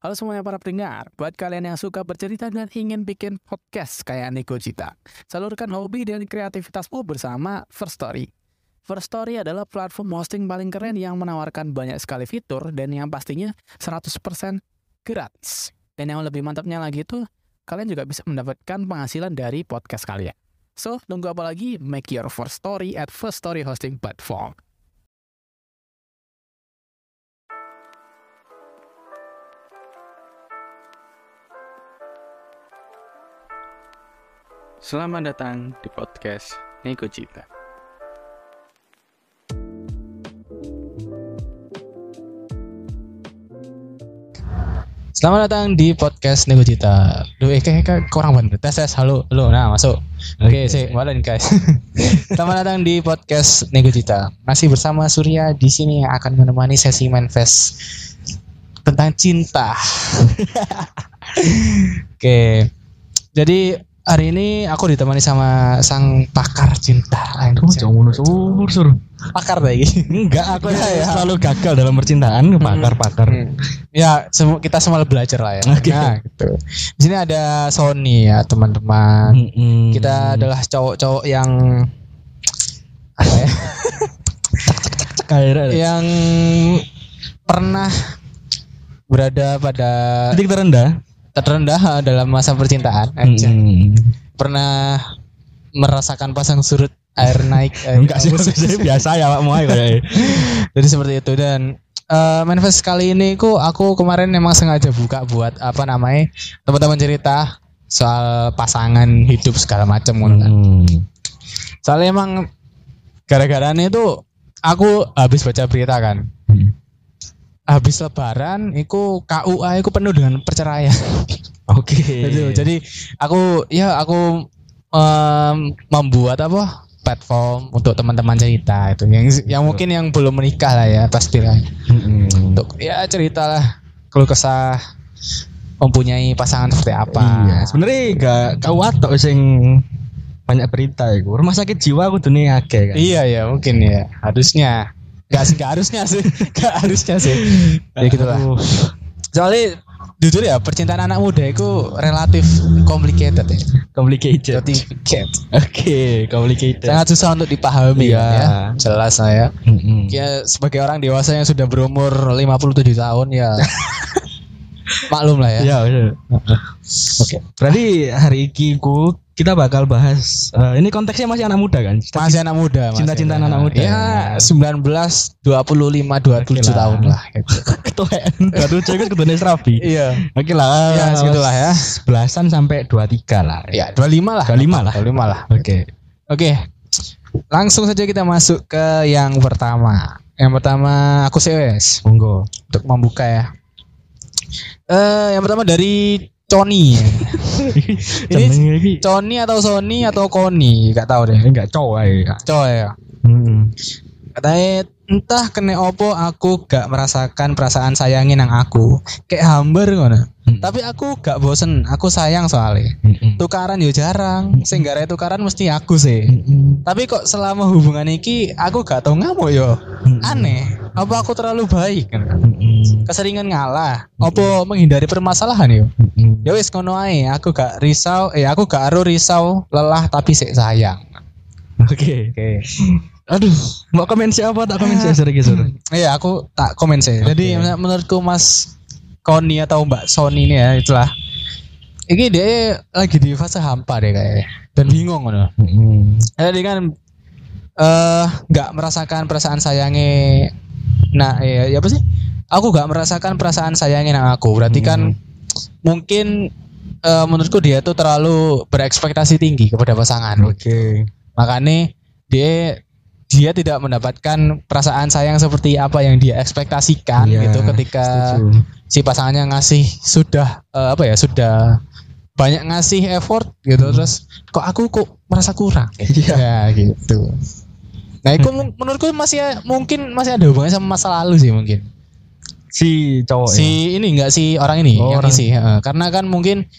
Halo semuanya para pendengar, buat kalian yang suka bercerita dan ingin bikin podcast kayak Niko Cita, salurkan hobi dan kreativitasmu bersama First Story. First Story adalah platform hosting paling keren yang menawarkan banyak sekali fitur dan yang pastinya 100% gratis. Dan yang lebih mantapnya lagi itu, kalian juga bisa mendapatkan penghasilan dari podcast kalian. So, tunggu apa lagi? Make your first story at First Story Hosting Platform. Selamat datang di podcast Nego Cita. Selamat datang di podcast Nego Cita. Duh, eh, kayak kayak kurang banget. Tes, tes, halo, halo. Nah, masuk. Oke, sih, balen guys. Selamat datang di podcast Nego Cita. Masih bersama Surya di sini yang akan menemani sesi manifest tentang cinta. Oke. Jadi hari ini aku ditemani sama sang pakar cinta. Kamu jangan ngono sur. Pakar lagi. Enggak, aku Ya, ya. selalu gagal dalam percintaan, pakar-pakar. Hmm. Ya, semu- kita semua belajar lah ya. Oke. Nah, gitu. Di sini ada Sony ya, teman-teman. Mm-mm. Kita adalah cowok-cowok yang apa ya? Yang pernah berada pada titik terendah. Terendah dalam masa percintaan. Aja. Mm-mm. Pernah merasakan pasang surut air naik. eh, Enggak sih, maksudnya biasa ya Pak kayak. Jadi seperti itu dan eh, manifest kali ini ku aku kemarin memang sengaja buka buat apa namanya teman-teman cerita soal pasangan hidup segala macam ngono kan. Mm. Soalnya emang gara-gara itu aku habis baca berita kan. Habis lebaran itu KUA itu penuh dengan perceraian. Oke. Gitu. Jadi aku ya aku em, membuat apa platform untuk teman-teman cerita itu yang yang mungkin yang belum menikah lah ya pastilah Mm-mm. untuk ya ceritalah keluh kesah mempunyai pasangan seperti apa. Iya, sebenarnya gak kau atok sing banyak berita iku. Rumah sakit jiwa aku dunia akeh kan. Iya ya mungkin ya harusnya Gak, sih, gak harusnya sih Gak harusnya sih Ya gitulah Aduh. Soalnya Jujur ya percintaan anak muda itu relatif complicated ya Complicated. Complicated Oke, complicated. Sangat susah untuk dipahami Iya. kan ya Jelas lah ya Mm-mm. Ya sebagai orang dewasa yang sudah berumur 57 tahun ya Maklum lah ya Iya, bener. Oke. Berarti hari ini ku kita bakal bahas eh, ini konteksnya masih anak muda kan? Masih anak muda masih Cinta-cintaan ada. anak muda. Ya 19, 25, 27 Oke lah. tahun lah gitu. ketuaan. Baru cewek ketune serabi. Iya Oke lah. Ya segitulah ya Belasan sampai 23 lah. Ya 25 lah 25 lah. 25 lah Oke. Oke, langsung saja kita masuk ke yang pertama. Yang pertama aku wes Monggo. untuk membuka ya. Eh, yang pertama dari Coni. Ini Coni atau Sony atau Koni, gak tahu deh. enggak cowok ya. Coy ya. Hmm. Katanya entah kene opo aku gak merasakan perasaan sayangin nang aku. Kayak hambar ngono. Tapi aku gak bosen, aku sayang soalnya. Hmm. Tukaran yo jarang, sing gara tukaran mesti aku sih. Hmm. Tapi kok selama hubungan iki aku gak tau ngamuk yo. Aneh. Apa aku terlalu baik? Keseringan ngalah. Apa menghindari permasalahan yo? Ya wis ngono ae. Aku gak risau, eh aku gak aru risau, lelah tapi sik sayang. Oke. Oke. Aduh, mau komen siapa tak komen sur? Iya, aku tak komen sih. Jadi Oke. men- menurutku Mas Koni atau Mbak Sony ini ya itulah. Ini dia lagi di fase hampa deh kayaknya dan bingung ngono. Hmm. Jadi kan eh nggak merasakan perasaan sayangnya nah ya, ya apa sih aku nggak merasakan perasaan sayangnya nang aku berarti kan mungkin eh, menurutku dia tuh terlalu berekspektasi tinggi kepada pasangan Oke. makanya dia dia tidak mendapatkan perasaan sayang seperti apa yang dia ekspektasikan Iya, gitu ketika setuju. si pasangannya ngasih sudah eh, apa ya sudah banyak ngasih effort gitu terus kok aku kok merasa kurang Iya. ya gitu nah itu mu- menurutku masih mungkin masih ada hubungannya sama masa lalu sih mungkin Si cowok ya. si ini enggak si orang ini Oh, yang orang. isi karena kan mungkin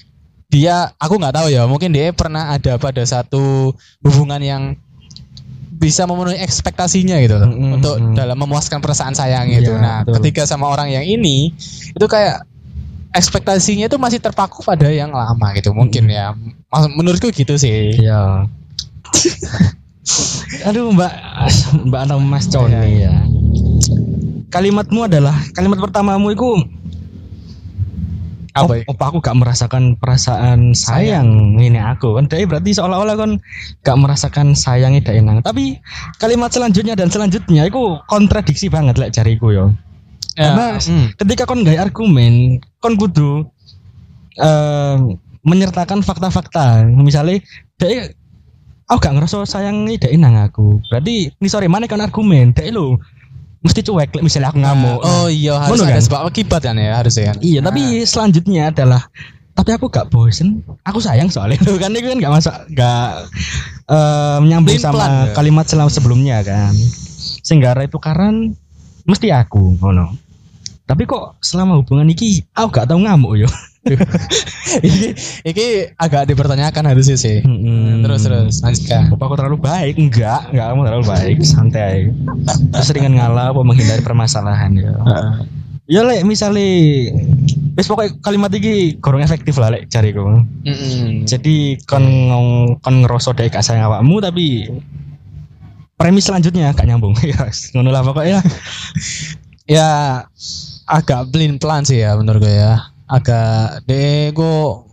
dia aku nggak tahu ya mungkin dia pernah ada pada satu hubungan yang bisa memenuhi ekspektasinya gitu loh, Mm-mm, untuk mm. dalam memuaskan perasaan sayang itu. Iya, Nah, betul. ketika sama orang yang ini itu kayak ekspektasinya itu masih terpaku pada yang lama gitu mungkin ya Mas- menurutku gitu sih Iya. Aduh Mbak Mbak Anam Mas Coni Iya, ya. Kalimatmu adalah kalimat pertamamu itu apa ya? apa aku gak merasakan perasaan sayang ini aku kan. Jadi berarti seolah-olah kan gak merasakan sayangnya dak enang tapi kalimat selanjutnya dan selanjutnya itu kontradiksi banget lek cariku yo. Ya, karena hmm. ketika kon gak argumen kon kudu eh, menyertakan fakta-fakta. Misalnya dek aku gak ngerasa sayang ini dek nang aku. Berarti ini sorry mana kan argumen. Dek lo mesti cuek misalnya aku ngamuk. Oh iya harus Ngono ada kan? sebab akibat kan ya harusnya kan? Iya tapi selanjutnya adalah tapi aku gak bosen. Aku sayang soalnya itu kan itu kan gak masuk gak eh, menyambung sama ya? kalimat selam sebelumnya kan. Sehingga tukaran mesti aku ngono. Tapi kok selama hubungan iki aku gak tau ngamuk yo ini ini agak dipertanyakan harusnya sih Mm-mm. terus terus lanjutkan Bapak aku terlalu baik? Enggak, enggak kamu terlalu baik, santai. Keseringan ngalah apa menghindari permasalahan ya. Ya lek misalnya wis pokoknya kalimat iki kurang efektif lah lek cariku. Mm-mm. Jadi kon ngong- kon ngerasa dek gak sayang awakmu tapi premis selanjutnya gak nyambung ya ngono lah pokoknya ya agak pelin pelan sih ya menurut gue ya agak dego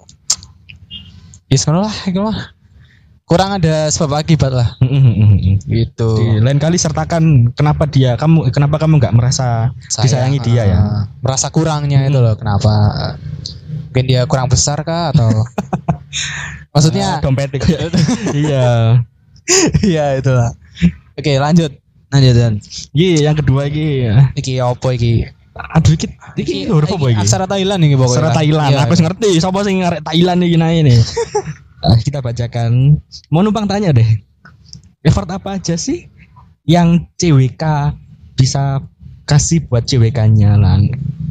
Yes, ngono lah, itu mah. Kurang ada sebab akibat lah, gitu. Di lain kali sertakan kenapa dia kamu kenapa kamu nggak merasa Sayang, disayangi dia ya ah, merasa kurangnya itu loh, kenapa? Mungkin dia kurang besar kah atau? Maksudnya, dompet iya iya itulah. Oke, lanjut, lanjut dan. iya yang kedua iki Iki opo iki? Aduh iki iki huruf apa iki Aksara Thailand iki pokoknya. Aksara Thailand Iya, aku wis ngerti sapa sing ngarek Thailand iki nae nih Ah, kita bacakan mau numpang tanya deh effort apa aja sih yang CWK bisa kasih buat CWK-nya lah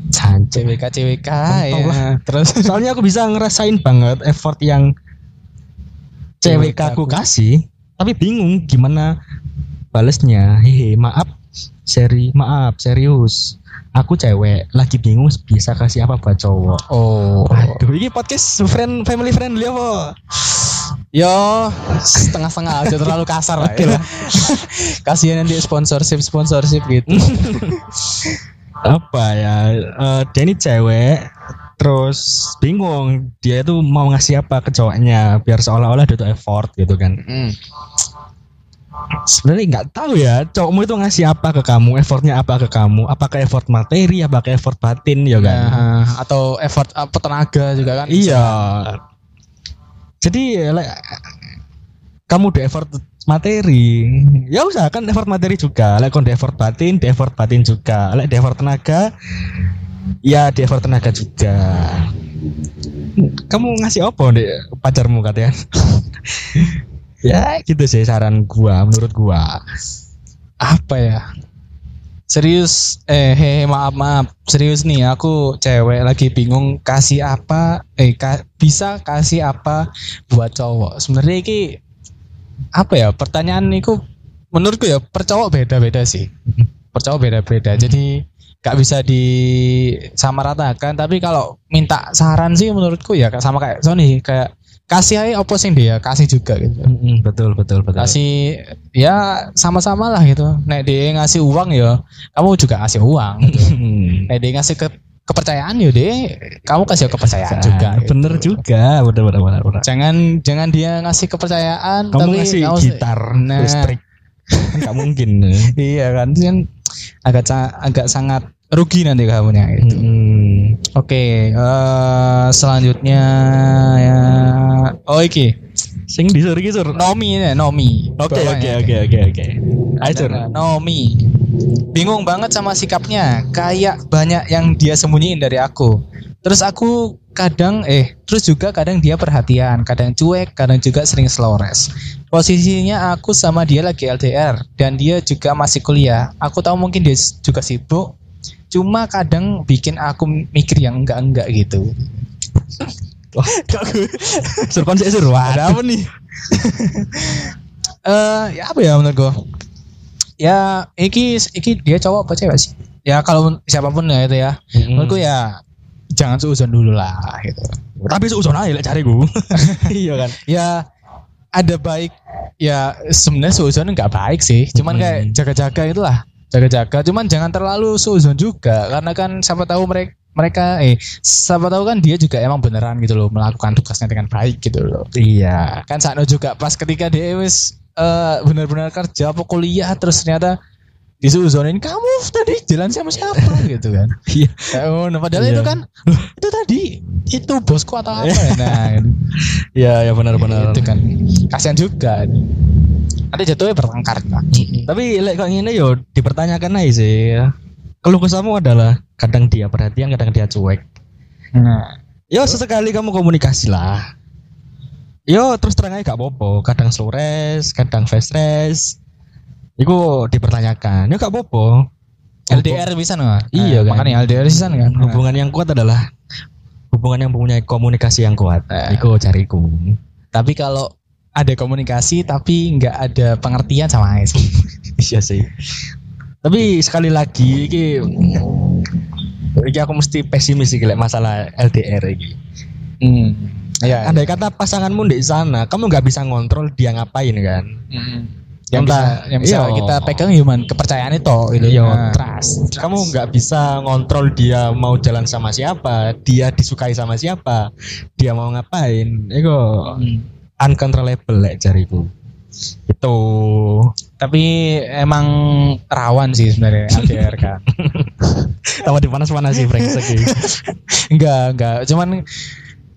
Cancel. CWK CWK ya. lah. Terus Soalnya aku bisa ngerasain banget effort yang CWK aku kasih, tapi bingung gimana balesnya. Hehe, maaf, seri, maaf, serius. Aku cewek, lagi bingung bisa kasih apa buat cowok. oh. Aduh, ini podcast friend family friendly apa? Yo, setengah-setengah aja terlalu kasar lah. ya. Kasihan nanti sponsorship sponsorship gitu. Apa ya? eh, dia ini cewek, terus bingung dia itu mau ngasih apa ke cowoknya biar seolah-olah dia tuh effort gitu kan. Hmm. Sebenarnya nggak tahu ya cowokmu itu ngasih apa ke kamu effortnya apa ke kamu? Apakah effort materi apakah effort batin ya kan? Nah, atau effort apa tenaga juga kan? iya. Jadi like, kamu di effort materi. Ya usah kan effort materi juga. Like di effort batin di effort batin juga. Like di effort tenaga ya di effort tenaga juga. Kamu ngasih apa deh pacarmu katanya ya gitu sih saran gua menurut gua. Apa ya? Serius eh hehe maaf maaf. Serius nih aku cewek lagi bingung kasih apa eh ka- bisa kasih apa buat cowok. Sebenarnya ini apa ya? Pertanyaan itu menurutku ya per cowok beda-beda sih. Per cowok beda-beda. Jadi gak bisa disamaratakan. Tapi kalau minta saran sih menurutku ya sama kayak Sony kayak kasih aja apa sih dia kasih juga gitu. Mm, betul betul betul. Kasih ya sama-sama lah gitu. Nek dia ngasih uang ya kamu juga ngasih uang gitu. Hmm. nek dia ngasih ke kepercayaan ya dia kamu kasih kepercayaan juga gitu. bener juga. Bener bener bener, bener. jangan jangan dia ngasih kepercayaan kamu tapi ngasih kamu- gitar nah. listrik. Kan nggak mungkin. Iya kan kan agak agak sangat rugi nanti kamunya gitu. Mm, oke eh, selanjutnya ya. Oh iki. Sing disur disur Nomi ini Nomi. Oke oke oke oke oke. Ayo Sur. Naomi bingung banget sama sikapnya. Kayak banyak yang dia sembunyiin dari aku. Terus aku kadang eh terus juga kadang dia perhatian kadang cuek kadang juga sering slow rest posisinya aku sama dia lagi LDR dan dia juga masih kuliah. Aku tahu mungkin dia juga sibuk cuma kadang bikin aku mikir yang enggak enggak gitu sur kon sik, sur. Wah, ada apa nih? Eh ya apa ya menurut gue ya iki iki dia cowok apa cewek sih? Ya kalau siapa pun ya itu ya. Mm. menurutku ya jangan seuzon dulu lah gitu. Tapi seuzon aja lek cariku. iya kan. Ya ada baik ya sebenarnya seuzon nggak baik sih, cuman Hmm. kayak jaga-jaga itulah jaga-jaga. Cuman jangan terlalu seuzon juga karena kan siapa tahu mereka mereka eh siapa tahu kan dia juga emang beneran gitu loh melakukan tugasnya dengan baik gitu loh. Iya. Kan Sakno juga pas ketika dia wis eh, benar-benar kerja apa kuliah terus ternyata disuzonin kamu tadi jalan sama siapa gitu kan. Iya. Ya, oh, nah, padahal Iya. itu kan "Loh, itu tadi itu bosku atau apa ya? Nah, gitu. Iya, ya benar-benar. itu kan kasihan juga. Nanti jatuhnya bertengkar kan. Tapi lek kok ngene yo dipertanyakan aja sih. Keluh kesahmu adalah kadang dia perhatian, kadang dia cuek. Nah, Yo sesekali kamu komunikasi lah. Yo terus terang aja gak apa-apa. Kadang slow kadang fast res. Iku dipertanyakan. Yo gak apa-apa. LDR bisa nggak? Iya, kan. Makanya LDR bisa kan. Hubungan yang kuat adalah hubungan yang mempunyai komunikasi yang kuat. Eh. Iku cariku. Tapi kalau ada komunikasi tapi nggak ada pengertian sama sih. Iya sih. Tapi sekali lagi iki iki aku mesti pesimis sih lek masalah LDR iki. Hmm. Ya. Andai kata pasanganmu di sana, kamu nggak bisa ngontrol dia ngapain kan? Yang bisa, Entah, yang bisa iya. kita pegang human kepercayaan itu gitu. Iya, Nah, trust. Kamu nggak bisa ngontrol dia mau jalan sama siapa, dia disukai sama siapa, dia mau ngapain. Itu Hmm. Uncontrollable lek jariku. Itu. Tapi emang rawan sih sebenarnya LDR kan. Tawa dipanas-panas sih brengsek iki. enggak, enggak. Cuman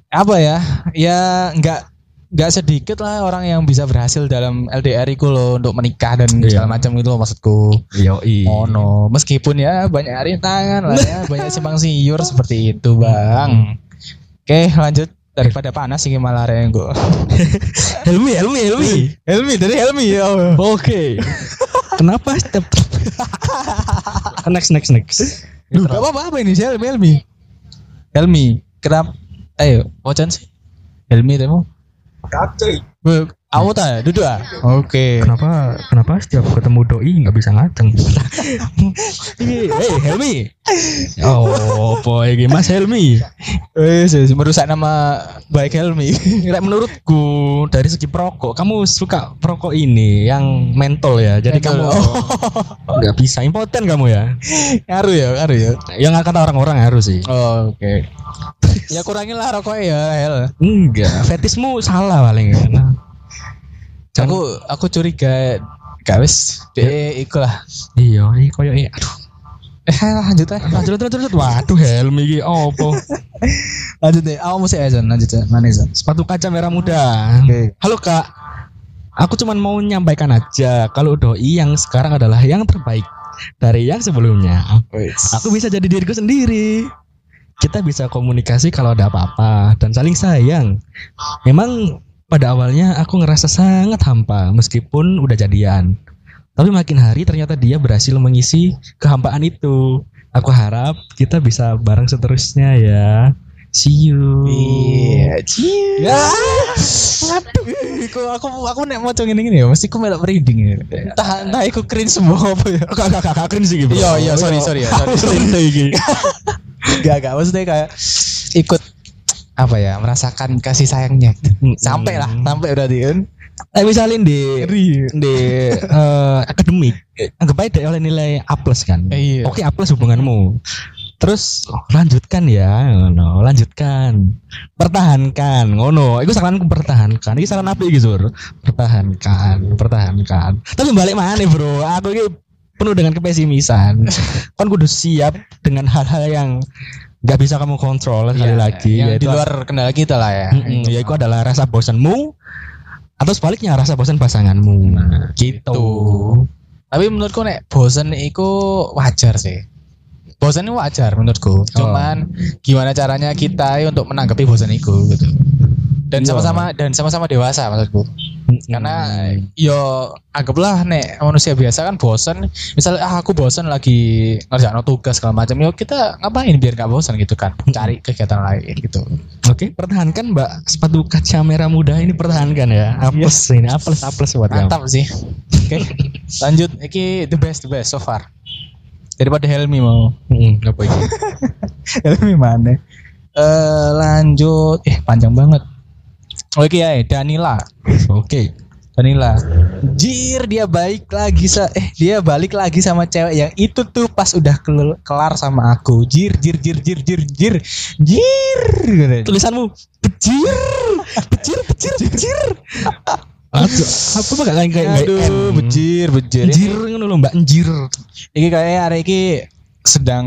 apa ya? Ya enggak enggak sedikit lah orang yang bisa berhasil dalam LDR itu loh untuk menikah dan Iya. segala macam itu loh maksudku. Yo Oh no, meskipun ya banyak rintangan lah ya, banyak simpang siur seperti itu bang. Oke lanjut daripada panas ini malah renggo. Helmi, Helmi, Helmi. Helmi dari Helmi ya. Allah. Oke. Kenapa step? next, next, next. Duh, gak apa-apa apa ini sih Helmi Helmi. Helmi, kenapa? Ayo, wajan sih. Helmi temu. Bu, Aku tak duduk ah. Oke. Kenapa kenapa setiap ketemu doi nggak bisa ngaceng? Hei Helmi. Oh, boy, Mas Helmi. Eh, sih, merusak nama baik Helmi. Lek menurutku dari segi perokok, kamu suka perokok ini yang mentol ya. Jadi Mentol. kamu nggak bisa impoten kamu ya. ngaruh ya, ngaruh ya. Yang kata orang-orang harus sih. Oh, oke. ya kurangin lah rokoknya ya, Hel. Enggak, fetismu salah paling kan. Aku aku curiga gak wis de iku lah. Iya, iya koyo. Aduh, Eh, lanjut aja. lanjut lanjut lanjut. Waduh, Helmi iki opo? Lanjut deh. Awak mesti aja lanjut ya. Mana? Sepatu kaca merah muda. Oke. Halo Kak, aku cuman mau menyampaikan aja kalau doi yang sekarang adalah yang terbaik dari yang sebelumnya. Aku bisa jadi diriku sendiri. Kita bisa komunikasi kalau ada apa-apa dan saling sayang. Memang pada awalnya aku ngerasa sangat hampa meskipun udah jadian. Tapi makin hari ternyata dia berhasil mengisi kehampaan itu. Aku harap kita bisa bareng seterusnya ya. See you. Iya, cie. Ya. Aduh, aku aku aku nek mau ngene ngene ya, mesti aku melok merinding ya. Entah entah iku cringe semua apa ya. Kak kak kak cringe sih, Bro. Iya, iya, sorry, sorry ya, sorry. Cringe iki. Gak gak maksudnya kayak ikut apa ya merasakan kasih sayangnya sampai lah sampai berarti kan Eh misalnya di di eh, akademik anggap aja deh oleh nilai A plus kan. Iya. Oke A plus hubunganmu. Terus lanjutkan ya, ngono, lanjutkan. Pertahankan, ngono. Iku saranku pertahankan. Iki saran apa Zur? Pertahankan, pertahankan. Tapi balik mana, Bro? Aku ini penuh dengan kepesimisan. kan kudu siap dengan hal-hal yang nggak bisa kamu kontrol sekali lagi yang yaitu di luar kendala kita lah ya. Mm-mm, ya itu adalah rasa bosanmu atau sebaliknya rasa bosan pasanganmu. Nah, gitu. tapi menurutku nek bosen itu wajar sih. Bosan itu wajar menurutku. Cuman gimana caranya kita untuk menanggapi bosan itu gitu. Dan Iya. sama-sama dan sama-sama dewasa maksudku karena yo anggaplah nek manusia biasa kan bosan misalnya ah aku bosan lagi ngerjain tugas segala macam yo kita ngapain biar gak bosan gitu kan? Cari kegiatan lain gitu. Oke, pertahankan Mbak. Sepatu kaca merah muda ini pertahankan ya. Aples ini aples aples buat kamu. mantap sih. Oke lanjut. Iki the best the best so far. Daripada Helmi mau. Mm, apa ini? Helmi mana? Eh lanjut. Eh panjang banget. Oke ya, Danila. Oke. Danila. Jir dia baik lagi sa eh dia balik lagi sama cewek yang itu tuh pas udah kel- kelar sama aku. Jir jir jir jir jir jir. Jir. Tulisanmu bejir, bejir, bejir, bejir. Aduh, apa gak kayak kayak Aduh, bejir, bejir. Anjir ngono lho Mbak anjir. Iki kayak hari iki sedang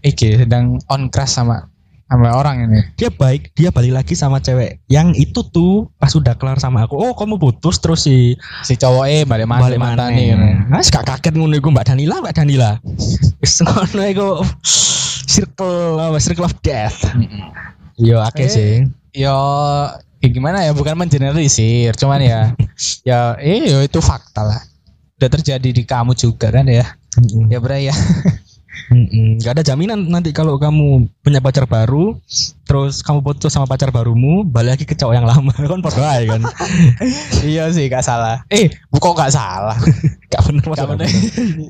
iki sedang on crush sama sama orang ini. Dia baik, dia balik lagi sama cewek yang itu tuh pas udah kelar sama aku. Oh, kamu putus terus si Si cowok eh balik mana balik mana nih. Mas gak kaget ngono iku Mbak Danila, Mbak Danila. Wis ngono iku circle apa circle of death. Yo akeh Eh, sih. Yo ya gimana ya bukan mengeneralisir cuman ya ya eh yo itu fakta lah udah terjadi di kamu juga kan ya ya bray ya Mm-mm. Gak ada jaminan nanti kalau kamu punya pacar baru, terus kamu putus sama pacar barumu, balik lagi ke cowok yang lama. Kan podo ae kan. iya sih gak salah. Eh kok gak salah? Gak bener Gak bener.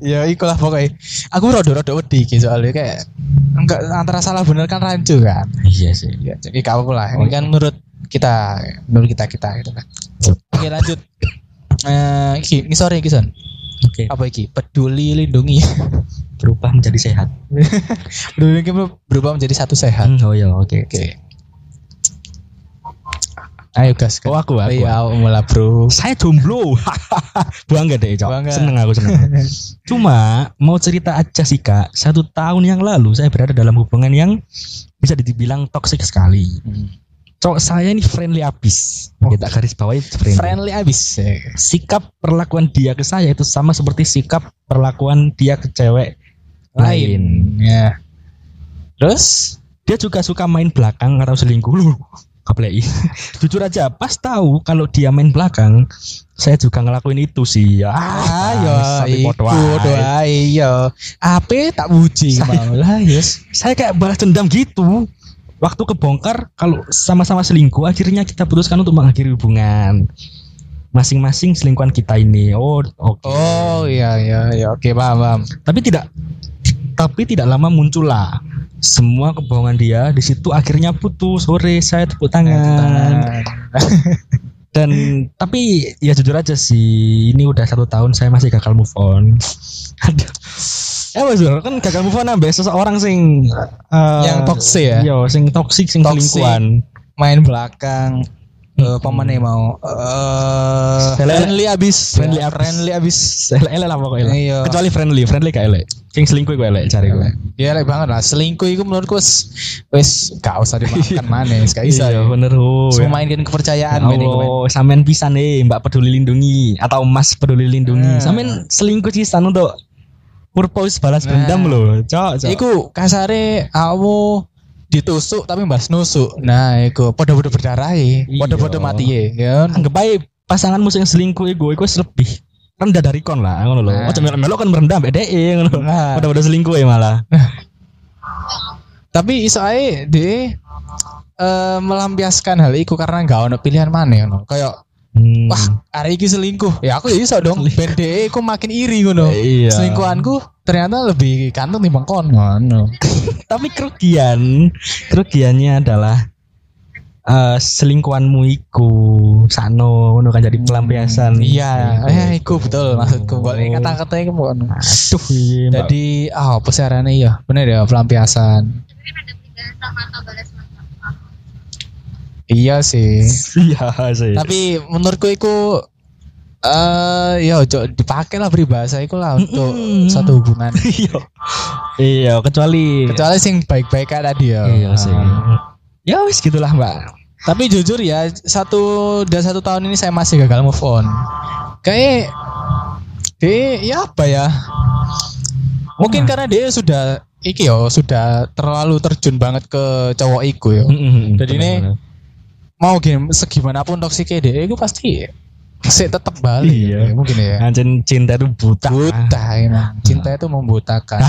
ya ikulah pokoknya. Aku rada-rada wedi gitu soalnya kayak enggak antara salah bener kan rancu kan? Iya sih. ya jadi gak apa lah. Ini kan menurut kita menurut kita kita gitu kan. Oke lanjut. Eh iki ini sorry iki Oke. apa iki peduli lindungi Berubah menjadi sehat. peduli lindungi berubah menjadi satu sehat Hmm, oh ya, oke. oke ayo gas Oh aku, aku. iya mulai bro Saya jomblo. Bangga deh, Cok. Bangga. Seneng aku seneng. Cuma mau cerita aja sih Kak. Satu tahun yang lalu saya berada dalam hubungan yang bisa dibilang toksik sekali. Cowok saya ini friendly abis. Oh. Kita garis bawahi friendly. friendly abis. Sikap perlakuan dia ke saya itu sama seperti sikap perlakuan dia ke cewek lain. ya terus Dia juga suka main belakang atau selingkuh lu. Kaplei. Jujur aja, pas tahu kalau dia main belakang, saya juga ngelakuin itu sih. Ya, ayo iku podo ae. doa iya ape tak mau lah yes saya kayak balas dendam gitu waktu kebongkar kalau sama-sama selingkuh akhirnya kita putuskan untuk mengakhiri hubungan. Masing-masing selingkuhan kita ini. Oh oke. Oh iya iya iya. Oke paham paham. Tapi tidak tapi tidak lama muncullah. Semua kebohongan dia di situ akhirnya putus. Sore saya tepuk tangan. Dan tapi ya jujur aja sih ini udah satu tahun saya masih gagal move on Eh mas Bro, kan gagal move on ambek seseorang sing eh, Yang toksik ya? Iya, sing toksik sing selingkuhan. main belakang eh pemane mau eh Sele- friendly abis Friendly Ya, abis. friendly abis Elek lah pokoknya. Iya. Kecuali friendly, friendly gak elek. Sing selingkuh gue elek cari gue. ya elek banget lah selingkuh itu menurutku wis wis gak usah dimakan mana gak bisa Iya, ya bener. Oh, Semua mainkan kepercayaan. Oh, sampean pisan nih Mbak Peduli Lindungi atau Mas Peduli Lindungi. Nah. Sampean selingkuh cisan untuk purpose balas Nah. dendam loh. Cok, cok. Iku kasare kamu ditusuk tapi mbas nusuk. Nah, iku podo-podo berdarah Iya. podo-podo mati ya. anggap aja pasanganmu yang selingkuh iku iku lebih rendah dari kon lah ngono lho. Nah. Ojo melok-melok kan merendah mbek dhek ngono. Nah. Pada-pada selingkuh ya malah. Tapi iso ae de eh, melampiaskan hal itu karena gak ono pilihan mana ngono. Kayak Hmm. wah, hari ini selingkuh. Ya aku ya iso dong. Ben DE aku makin iri ngono. Iya. Selingkuhanku ternyata lebih ganteng timbang kon ngono. Tapi kerugian, kerugiannya adalah eh selingkuhanmu iku sano ngono kan jadi pelampiasan. Iya, eh iku betul maksudku. Oh. kata-kata iku ngono. Aduh, iya. Jadi ah apa sih arane ya? Bener ya pelampiasan. Iya sih. iya sih. Tapi menurutku itu eh ya ojo dipakai lah peribahasa iku lah untuk satu hubungan. Iya. Iya, kecuali Kecuali sing baik-baik tadi ya. Iya sih. Ah. Ya wis gitulah, Mbak. Tapi jujur ya satu dan satu tahun ini saya masih gagal move on. Kayak dia ya apa ya? Mungkin karena dia sudah iki yo sudah terlalu terjun banget ke cowok iku yo. Jadi ini mau gini segimanapun toksiknya dia itu pasti sih tetap balik Iya. ya, mungkin ya Anjen cinta itu buta. buta emang cinta itu membutakan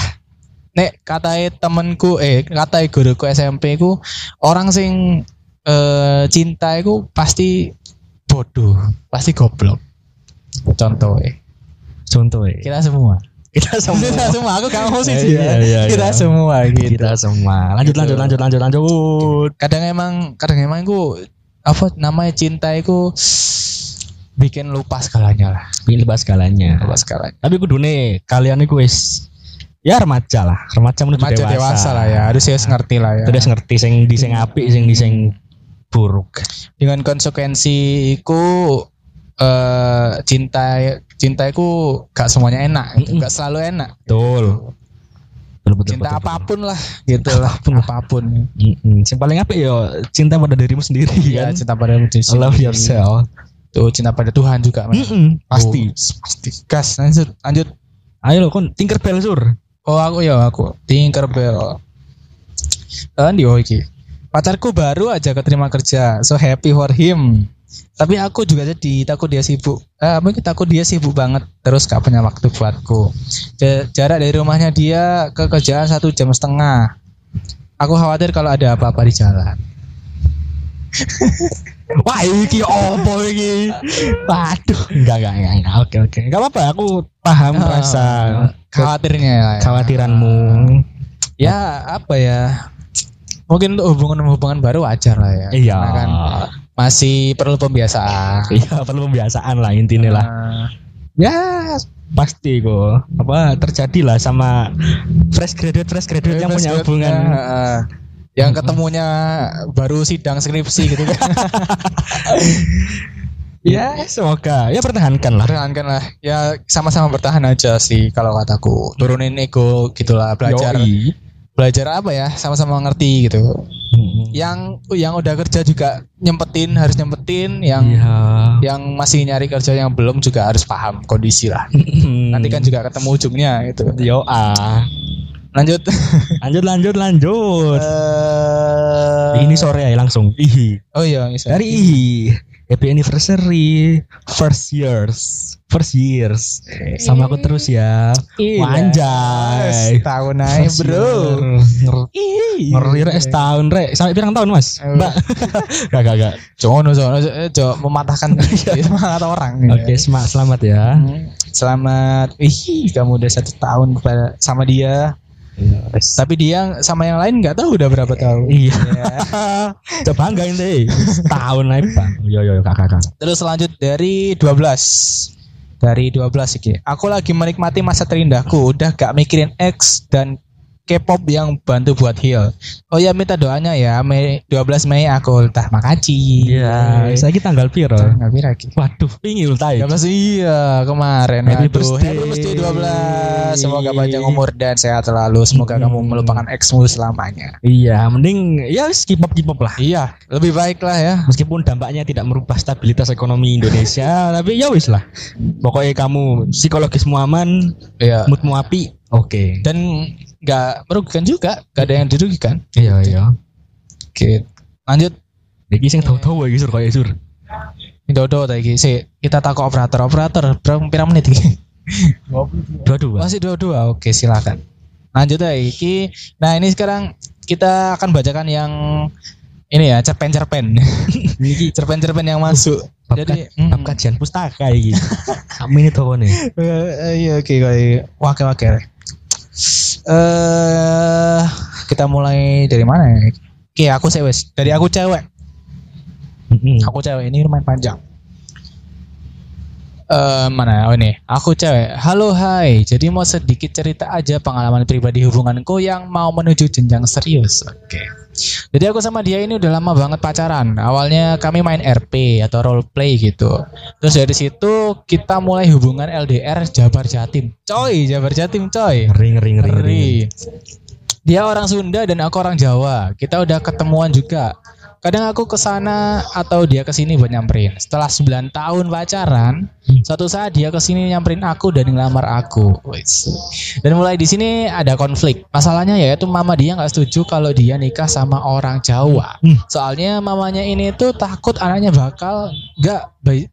nek katai temenku eh katai guruku SMP ku orang sing eh, cinta itu pasti bodoh pasti goblok contoh eh Contoh ya. kita semua Kita semua. kita semua aku gak mau sih Iya, dia iya, kita iya. semua gitu Kita semua. Lanjut Gitu. lanjut lanjut lanjut lanjut. kadang emang kadang emang aku apa namanya cinta itu bikin lupa segalanya lah Ini bahas skalanya. lupa segalanya Tapi kudune kalian iku wis ya remaja lah, remaja menuju remaja dewasa. dewasa lah ya harus ya ngerti lah ya Terus ngerti sing di sing apik, sing di sing buruk. dengan konsekuensi iku eh cinta cinta iku gak semuanya enak. Mm-mm. gak selalu enak Betul. Betul betul. cinta betul, betul. apa pun lah gitu lah apa pun Mm-mm. Yang paling apik yo cinta pada dirimu sendiri ya kan. cinta pada diri Love sendiri. yourself. tuh cinta pada Tuhan juga men. Mm-mm. Pasti. Oh, pasti gas lanjut lanjut Ayo lo kon Tinkerbell sur. oh aku ya aku Tinkerbell kan di iki pacarku baru aja keterima kerja so happy for him tapi aku juga jadi takut dia sibuk eh, mungkin takut dia sibuk banget terus gak punya waktu buatku Ja- jarak dari rumahnya dia ke kerjaan satu jam setengah aku khawatir kalau ada apa-apa di jalan Wah iki opo iki? Waduh, enggak enggak enggak, enggak. Oke oke. Enggak apa-apa, aku paham Ah, rasa khawatirnya lah ya. kekhawatiranmu. ya apa ya mungkin untuk hubungan-hubungan baru wajar lah ya Iya. Karena kan masih perlu pembiasaan Iya, perlu pembiasaan lah intinya lah. Nah, Ya, pasti kok. Apa terjadi lah sama fresh graduate fresh graduate yang punya Terus, hubungan. eh, yang ketemunya baru sidang skripsi gitu kan Ya, semoga ya pertahankan lah. pertahankan lah ya sama-sama bertahan aja sih kalau kataku turunin ego gitulah belajar Yoi. Belajar apa ya sama-sama ngerti gitu Mm-mm. yang yang udah kerja juga nyempetin harus nyempetin yang Iya. yang masih nyari kerja yang belum juga harus paham kondisi lah nanti kan juga ketemu ujungnya gitu Yo ah. lanjut Lanjut lanjut lanjut. Eh, Ini sore ya langsung. Ihi. oh iya bisa. Dari Ihi. Happy anniversary first years. First years. Sama aku terus ya. Iya. Wanjay. Setahun aja bro. Ngeri Ngeri rek setahun rek. Sampai pirang tahun mas? Mbak. gak gak gak. Jangan, jangan, jangan mematahkan semangat orang. Oke semak selamat ya. Hmm, Selamat. Ih, kamu udah satu tahun kepada sama dia. Tapi dia sama yang lain nggak tahu udah berapa tahun. Iya. Ya. Coba deh. Setahun aja bang. Yo yo yo kakak kakak. Terus lanjut dari 12. Dari 12 iki. Aku lagi menikmati masa terindahku, udah gak mikirin X dan K-pop yang bantu buat heal. Oh ya minta doanya ya, Mei 12 Mei aku ultah makasih. Iya. Saya kita tanggal piro? Nggak pira iki. Waduh, ingin ultai. 12 iya kemarin. Happy Aduh, birthday. Happy birthday 12. Semoga panjang umur dan sehat selalu. Semoga Hmm. kamu melupakan X-mu selamanya. Iya, mending ya wis K-pop K-pop lah. Iya, lebih baik lah ya. Meskipun dampaknya tidak merubah stabilitas ekonomi Indonesia, tapi ya wis lah. Pokoknya kamu psikologismu aman, Iya. moodmu api, oke. Dan nggak merugikan juga, gak ada yang dirugikan. Iya iya. Oke, lanjut. Iki sing tahu-tahu iki sur kayak sur. Dodo tadi si kita takut operator operator berapa pira menit iki? Dua dua. Masih dua dua. Oke silakan. Lanjut ya iki. Nah ini sekarang kita akan bacakan yang ini ya cerpen-cerpen. Iki cerpen-cerpen yang masuk. bab, Jadi bab kajian pustaka iki. Kami ini tahu nih. Eh, iya oke kayak wakil-wakil. Eh kita mulai dari mana ya? Oke aku sewes dari aku cewek. Aku cewek ini lumayan panjang. Eh mana? Oh ini. Aku cewek. Halo hai. Jadi mau sedikit cerita aja pengalaman pribadi hubunganku yang mau menuju jenjang serius. Oke. Jadi aku sama dia ini udah lama banget pacaran. Awalnya kami main RP atau role play gitu. Terus dari situ kita mulai hubungan LDR Jabar Jatim. Coy, Jabar Jatim coy. Ngeri ngeri. ngeri. Ngeri. Dia orang Sunda dan aku orang Jawa. Kita udah ketemuan juga. Kadang aku ke sana atau dia ke sini buat nyamperin. Setelah 9 tahun pacaran, suatu saat dia ke sini nyamperin aku dan ngelamar aku. Dan mulai di sini ada konflik. Masalahnya yaitu mama dia nggak setuju kalau dia nikah sama orang Jawa. Hmm. Soalnya mamanya ini tuh takut anaknya bakal nggak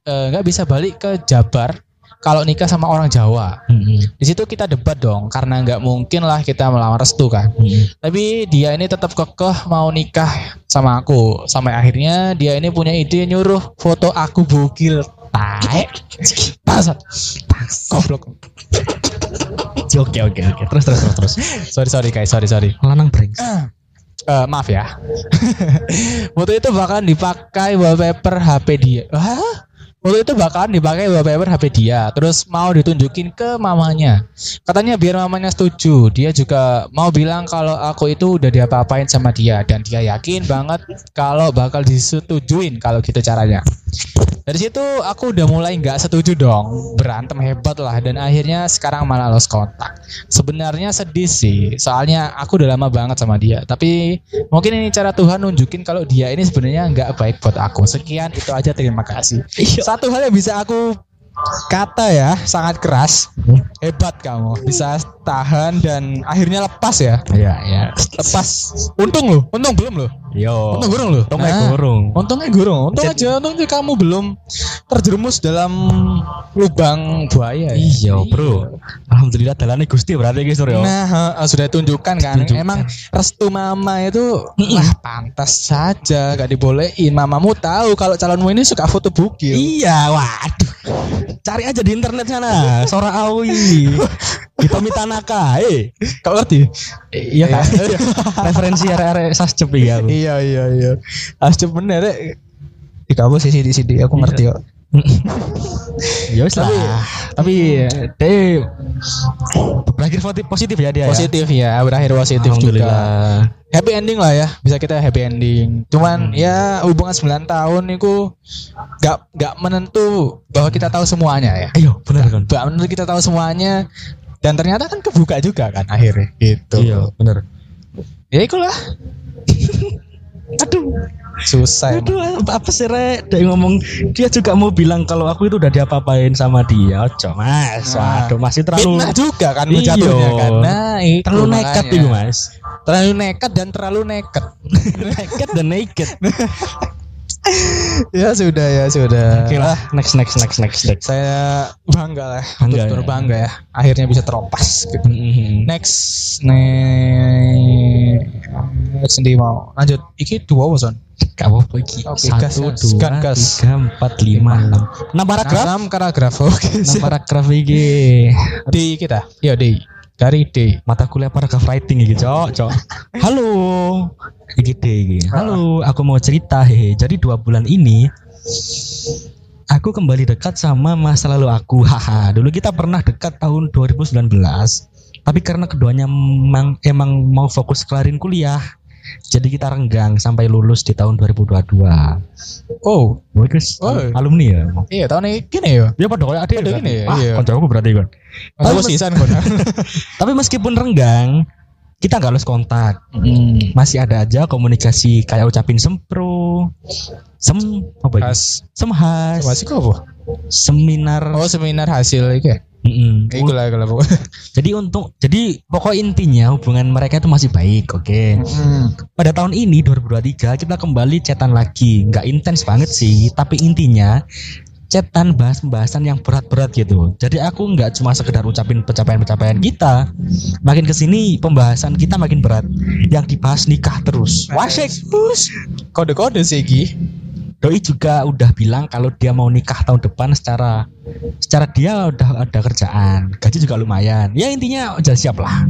eh, nggak bisa balik ke Jabar kalau nikah sama orang Jawa. Mm-mm. Di situ kita debat dong, karena nggak mungkin lah kita melamar restu kan. Mm-mm. Tapi dia ini tetap kekeh mau nikah sama aku. Sampai akhirnya dia ini punya ide nyuruh foto aku bugil. Taek. Bangsat. Goblok. Oke oke oke. Terus terus terus terus. Sorry sorry guys, sorry sorry. Lanang brengsek. Eh, maaf ya. Foto itu bahkan dipakai wallpaper HP dia. Hah? Foto itu bahkan dipakai wallpaper HP dia. Terus mau ditunjukin ke mamanya. Katanya biar mamanya setuju. Dia juga mau bilang kalau aku itu udah diapa-apain sama dia dan dia yakin banget kalau bakal disetujuin kalau gitu caranya. Dari situ aku udah mulai nggak setuju dong, berantem hebat lah dan akhirnya sekarang malah lost kontak. Sebenarnya sedih sih, soalnya aku udah lama banget sama dia. Tapi mungkin ini cara Tuhan nunjukin kalau dia ini sebenarnya nggak baik buat aku. Sekian itu aja terima kasih. Satu hal yang bisa aku kata ya sangat keras, hebat kamu bisa tahan dan akhirnya lepas ya. Iya iya. Lepas. Untung loh, untung belum loh. Yo. Untung gurung loh. Untung kayak Nah. gurung. Untungnya gurung, untung Jadi- aja, untungnya kamu belum terjerumus dalam lubang buaya. ya. Iya bro. Alhamdulillah dalane Gusti berarti guys yo. Nah, sudah tunjukkan kan. Tunjukkan. Emang restu mama itu wah pantas saja gak dibolehin. Mamamu tahu kalau calonmu ini suka foto bukil. Iya, waduh. Cari aja di internet sana. Sora Awi. Hitomi Tanaka. Eh, Kau ngerti? iya kan? Referensi area-area sascep ya iya iya iya. Ascep bener. eh. Di kamu sih di sini aku ngerti kok. Ya wis lah. Tapi deh berakhir positif- ya dia. ya? Positif ya, berakhir positif juga. Happy ending lah ya bisa kita happy ending cuman ya hubungan 9 tahun itu gak gak menentu bahwa kita tahu semuanya ya Ayo, benar kan? gak menentu kita tahu semuanya dan ternyata kan kebuka juga kan akhirnya gitu Iya, benar. ya itulah Aduh, susah aduh, apa sih Rek? Dia ngomong dia juga mau bilang kalau aku itu udah diapa-apain sama dia. Ojo, Mas. Nah. Waduh, masih terlalu fitnah juga kan Iya. jatuhnya kan nah itu terlalu nekat makanya. itu, Mas. terlalu nekat dan terlalu nekat Nekat dan naked. ya sudah ya sudah. Oke lah, next next next next next. saya bangga lah Bangga betul ya. bangga ya. Akhirnya bisa teropas gitu. Mhm. next next. Ndi mau. Lanjut. Iki dua wason Kamu pergi Oke, gas, satu gas, dua gas, gas. tiga empat lima enam. enam. Paragraf? Enam paragraf oke. Enam paragraf iki. Di kita? Ya di dari D mata kuliah paragraf writing iki cok cok. Halo. Iki D iki. Halo aku mau cerita hehe. Jadi dua bulan ini aku kembali dekat sama masa lalu aku haha. Dulu kita pernah dekat tahun 2019 tapi karena keduanya emang, emang mau fokus kelarin kuliah jadi kita renggang sampai lulus di tahun 2022 oh Wah, Chris, Oh. alumni ya. iya tahun ini gini ya Ya pada kayak ada Pada gini ya, Ah, iya. kancaku berarti kan. aku sisan kon Tapi meskipun renggang, kita nggak lulus kontak. Masih ada aja komunikasi kayak ucapin sempro, sem apa itu? Has Semhas, masih kok apa seminar. oh seminar hasil iki Mm-mm. iku lah iku lah pokoknya Jadi untuk jadi pokok intinya hubungan mereka itu masih baik, oke. Pada tahun ini 2023 kita kembali cetan lagi, nggak intens banget sih, tapi intinya cetan bahas pembahasan yang berat-berat gitu. Jadi aku nggak cuma sekedar ucapin pencapaian-pencapaian kita, makin ke sini pembahasan kita makin berat, yang dibahas nikah terus. Wasik, kode kode sih doi juga udah bilang kalau dia mau nikah tahun depan secara secara dia udah ada kerjaan, gaji juga lumayan. Ya intinya udah siap lah.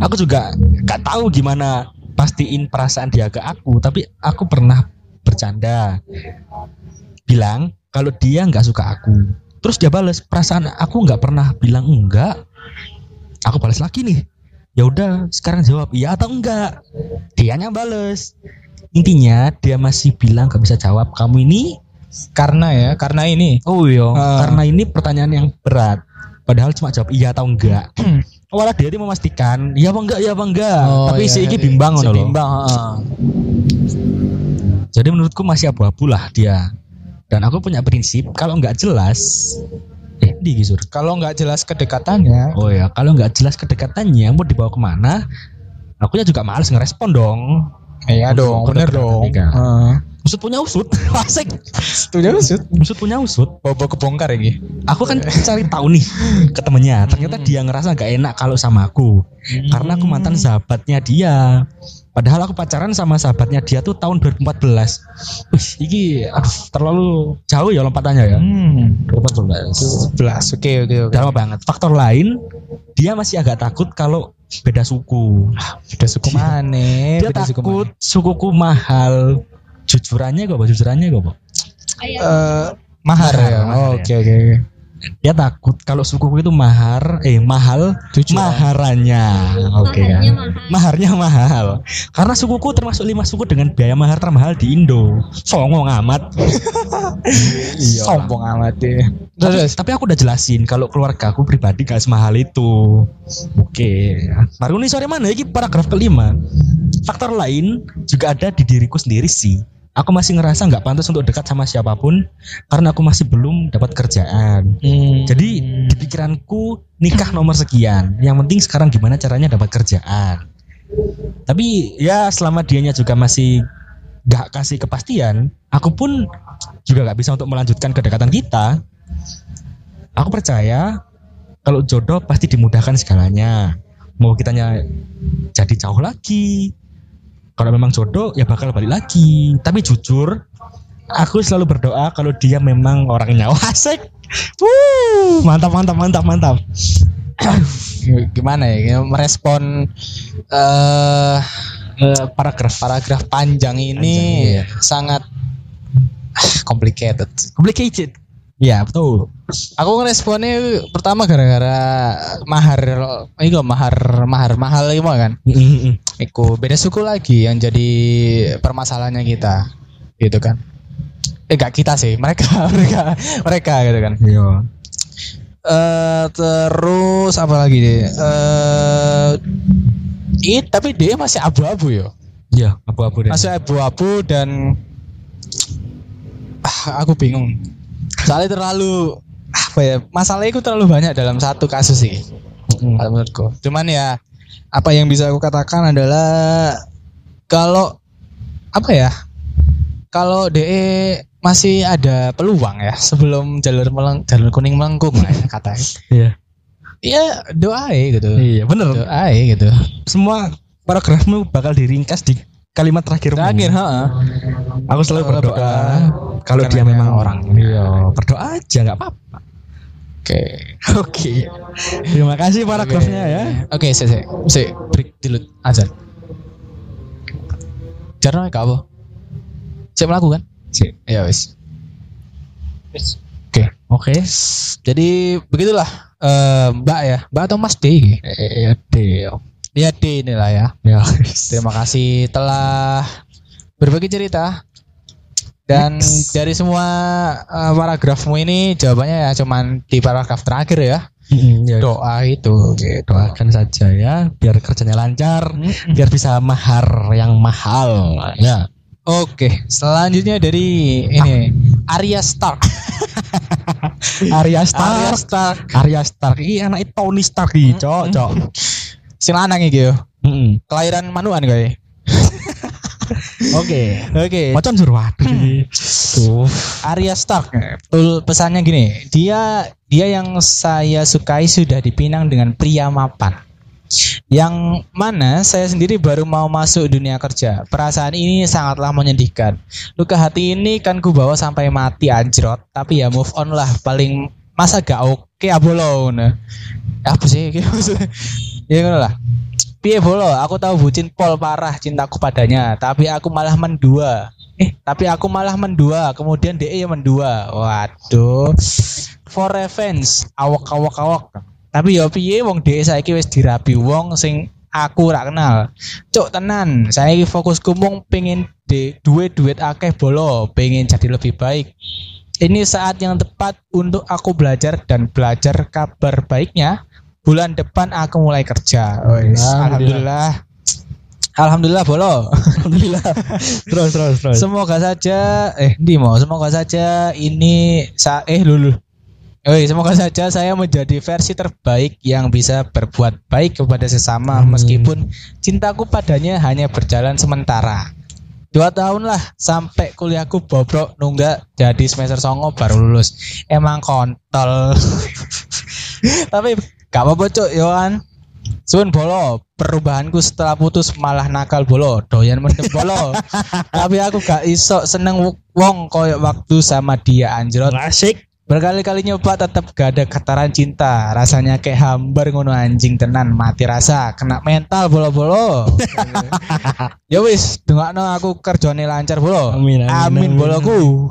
Aku juga gak tahu gimana pastiin perasaan dia ke aku, tapi aku pernah bercanda bilang kalau dia nggak suka aku. Terus dia balas perasaan aku nggak pernah bilang enggak. Aku balas lagi nih. Ya udah, sekarang jawab iya atau enggak. Dianya bales. Intinya dia masih bilang gak bisa jawab kamu ini karena ya karena ini Oh iya, Ah. karena ini pertanyaan yang berat. Padahal cuma jawab iya atau enggak. Walah dia ini memastikan iya apa enggak, iya apa enggak. Tapi si iki bimbang si ngono loh. bimbang heeh. Jadi menurutku masih abu-abu lah dia. Dan aku punya prinsip kalau nggak jelas eh di Gisur. kalau nggak jelas kedekatannya Oh ya, kalau nggak jelas kedekatannya mau dibawa ke mana, aku juga males ngerespon dong. Iya dong bener dong nikah. Heeh. Usut punya usut, asik. Setuju usut Usut punya usut. bobo kebongkar ini Aku kan cari tahu nih ke temennya. Ternyata dia ngerasa nggak enak kalau sama aku. Karena aku mantan sahabatnya dia. Padahal aku pacaran sama sahabatnya dia tuh tahun 2014. Wih, iki aduh, terlalu jauh ya lompatannya ya. Hmm. 2014. 11. Oke oke oke. Udah lama banget. Faktor lain, dia masih agak takut kalau beda suku. Beda suku mana? Dia Beda suku takut sukuku mahal. Jujurannya kok, Pak? jujurannya kok, Pak? mana? Eh, mahar ya. Oh, Oke oke oke. Dia takut kalau sukuku itu mahar, eh mahal Jujur. maharannya. Oke kan. Maharnya mahal. Maharnya mahal. Karena sukuku termasuk lima suku dengan biaya mahar termahal di Indo. Songong amat. iya. Sombong amat deh. Tapi, Terus tapi aku udah jelasin kalau keluarga aku pribadi gak semahal itu. Oke. Mari ini sore mana ini paragraf kelima. Faktor lain juga ada di diriku sendiri sih. Aku masih ngerasa nggak pantas untuk dekat sama siapa pun karena aku masih belum dapat kerjaan. Hmm. Jadi di pikiranku nikah nomor sekian. Yang penting sekarang gimana caranya dapat kerjaan. Tapi ya selama dianya juga masih gak kasih kepastian, aku pun juga gak bisa untuk melanjutkan kedekatan kita. Aku percaya kalau jodoh pasti dimudahkan segalanya. Mau kitanya jadi jauh lagi. Kalau memang jodoh ya bakal balik lagi. Tapi jujur, aku selalu berdoa kalau dia memang orangnya Wah, asik. Wuh, mantap mantap mantap mantap. gimana ya merespon eh Eh, paragraf paragraf panjang ini Panjang, iya. sangat ah, complicated. complicated. Ya betul. Aku ngeresponnya pertama gara-gara mahar itu mahar mahar mahal itu kan. Iku beda suku lagi yang jadi permasalahannya kita. Gitu kan. Eh gak kita sih, mereka mereka mereka gitu kan. Iya. eh terus apa lagi deh? Eh ini tapi dia masih abu-abu yo. Iya, abu-abu deh. Masih abu-abu dan ah, aku bingung. Soalnya terlalu apa ya? Masalahnya itu terlalu banyak dalam satu kasus sih. Kalau menurutku. Cuman ya apa yang bisa aku katakan adalah kalau apa ya? Kalau DE masih ada peluang ya sebelum jalur meleng, jalur kuning melengkung lah ya katanya. Iya. Iya doa gitu. Iya, bener. Doa gitu. Semua paragrafmu bakal diringkas di kalimat terakhir. Terakhir, heeh. Aku selalu berdoa, kalau dia memang orang. Iya, berdoa aja nggak apa-apa. Oke. Oke. Terima kasih paragrafnya ya. Oke, saya saya saya break dulu aja. Jarno gak apa? Saya melakukan. Sip. Ya wis. Oke. Oke. Jadi begitulah eh, Mbak ya, Mbak atau Mas D? Eh, deal. Ya D inilah ya. Ya. Terima kasih telah berbagi cerita. Dan Next. dari semua eh, paragrafmu ini jawabannya ya cuman di paragraf terakhir ya. Mm, ya. Doa itu. Gitu. Doakan saja ya, biar kerjanya lancar, biar bisa mahar yang mahal. Ya. Oke, selanjutnya dari ini Arya Stark. Arya Arya Stark. Stark. Arya Stark. Ini anak Tony Stark iki, cok, cok. Sing lanang iki yo. Mm-mm. Kelahiran manuan kae. Oke. Oke. Macan iki. Tuh. Arya Stark. Betul pesannya gini, dia dia yang saya sukai sudah dipinang dengan pria mapan. Yang mana saya sendiri baru mau masuk dunia kerja. Perasaan ini sangatlah menyedihkan. Luka hati ini kan ku bawa sampai mati anjrot. Tapi ya move on lah. Paling masa gak oke abolo nah. Apa sih? ya ngono lah. Piye bolo, aku tahu bucin pol parah cintaku padanya, tapi aku malah mendua. Eh, tapi aku malah mendua, kemudian DE yang mendua. Waduh. For revenge, awak awak awak. Tapi ya piye wong DE saiki wis dirabi wong sing aku ora kenal. Cuk tenan, saya fokusku mung pengen de duit duit akeh bolo, pengen jadi lebih baik. Ini saat yang tepat untuk aku belajar dan belajar kabar baiknya. Bulan depan aku mulai kerja. Wes, Alhamdulillah. Alhamdulillah bolo. Alhamdulillah. terus terus terus. Semoga saja eh di mau semoga saja ini sa eh lulu. Oi, semoga saja saya menjadi versi terbaik yang bisa berbuat baik kepada sesama Amin. meskipun cintaku padanya hanya berjalan sementara. Dua tahun lah sampai kuliahku bobrok nunggak jadi semester songo baru lulus. Emang kontol. Tapi gak apa-apa cuk Yohan. Sun bolo, perubahanku setelah putus malah nakal bolo, doyan mendem bolo. Tapi aku gak iso seneng wong koyo waktu sama dia anjrot. Asik. Berkali-kali nyoba tetap gak ada kataran cinta. Rasanya kayak hambar ngono anjing tenan, mati rasa, kena mental bolo-bolo. ya wis, dengakno aku kerjane lancar bolo. Amin, amin, amin amin. boloku.